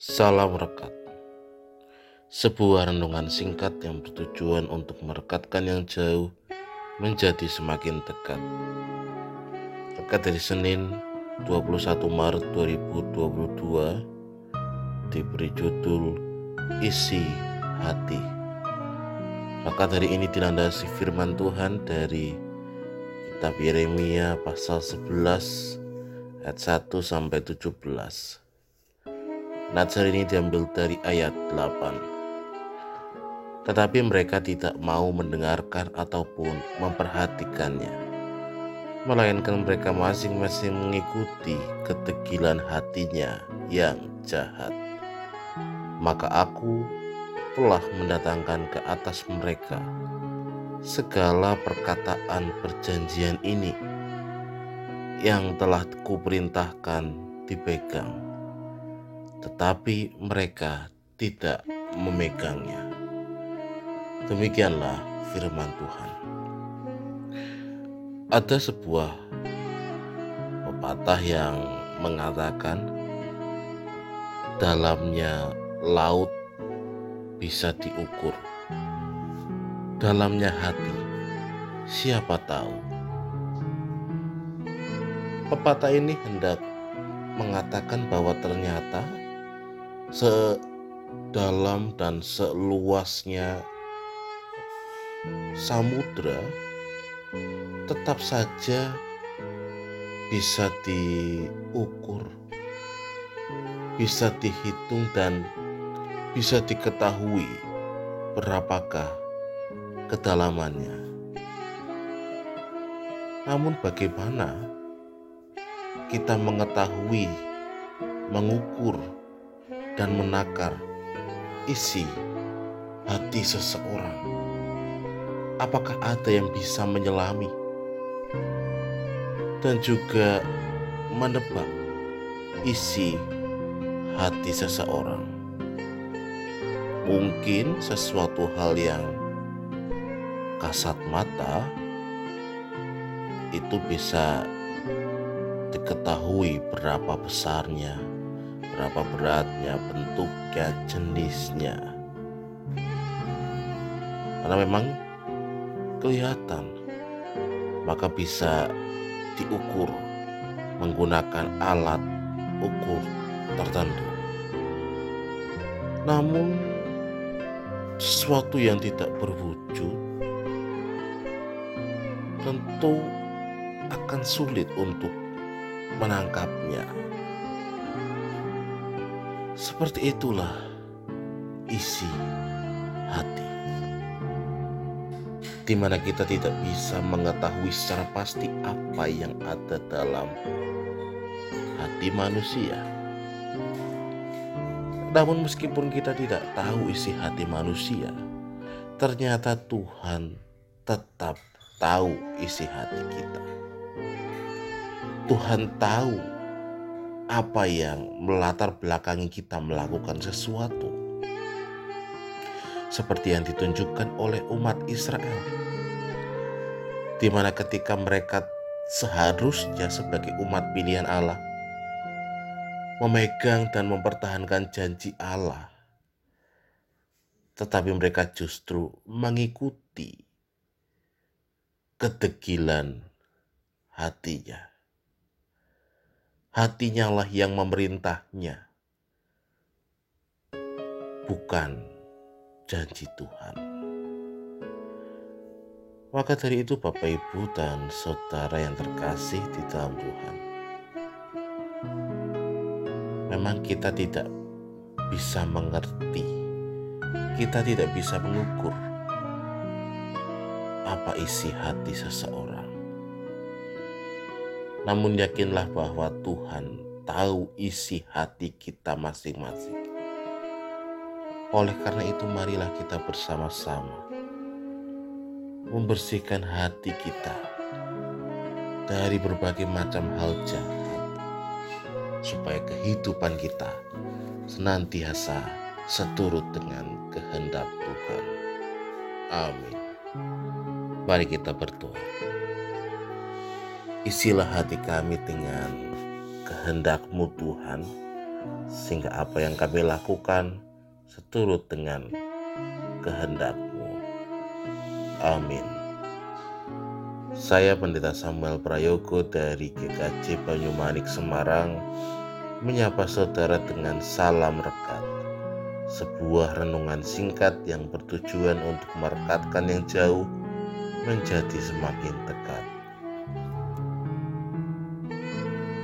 Salam Rekat. Sebuah renungan singkat yang bertujuan untuk merekatkan yang jauh menjadi semakin dekat. Rekat dari Senin 21 Maret 2022 Diberi judul Isi Hati. Rekat hari ini dilandasi firman Tuhan dari Kitab Yeremia pasal 11 ayat 1 sampai 17 Natsar ini diambil dari ayat 8. Tetapi mereka tidak mau mendengarkan ataupun memperhatikannya. Melainkan mereka masing-masing mengikuti ketegilan hatinya yang jahat. Maka aku telah mendatangkan ke atas mereka segala perkataan perjanjian ini yang telah kuperintahkan dipegang tetapi mereka tidak memegangnya. Demikianlah firman Tuhan. Ada sebuah pepatah yang mengatakan dalamnya laut bisa diukur. Dalamnya hati siapa tahu. Pepatah ini hendak mengatakan bahwa ternyata sedalam dan seluasnya samudra tetap saja bisa diukur, bisa dihitung dan bisa diketahui berapakah kedalamannya. Namun bagaimana kita mengetahui, mengukur dan menakar isi hati seseorang. Apakah ada yang bisa menyelami dan juga menebak isi hati seseorang? Mungkin sesuatu hal yang kasat mata itu bisa diketahui berapa besarnya berapa beratnya, bentuknya, jenisnya. Karena memang kelihatan, maka bisa diukur menggunakan alat ukur tertentu. Namun, sesuatu yang tidak berwujud tentu akan sulit untuk menangkapnya. Seperti itulah isi hati, di mana kita tidak bisa mengetahui secara pasti apa yang ada dalam hati manusia. Namun, meskipun kita tidak tahu isi hati manusia, ternyata Tuhan tetap tahu isi hati kita. Tuhan tahu apa yang melatar belakangi kita melakukan sesuatu. Seperti yang ditunjukkan oleh umat Israel. Di mana ketika mereka seharusnya sebagai umat pilihan Allah memegang dan mempertahankan janji Allah. Tetapi mereka justru mengikuti kedegilan hatinya hatinya lah yang memerintahnya, bukan janji Tuhan. Maka dari itu Bapak Ibu dan Saudara yang terkasih di dalam Tuhan. Memang kita tidak bisa mengerti, kita tidak bisa mengukur apa isi hati seseorang. Namun yakinlah bahwa Tuhan tahu isi hati kita masing-masing. Oleh karena itu marilah kita bersama-sama membersihkan hati kita dari berbagai macam hal jahat supaya kehidupan kita senantiasa seturut dengan kehendak Tuhan. Amin. Mari kita berdoa. Isilah hati kami dengan kehendakmu Tuhan, sehingga apa yang kami lakukan seturut dengan kehendakmu. Amin. Saya Pendeta Samuel Prayogo dari GKJ Banyumanik Semarang menyapa saudara dengan salam rekat. Sebuah renungan singkat yang bertujuan untuk merekatkan yang jauh menjadi semakin dekat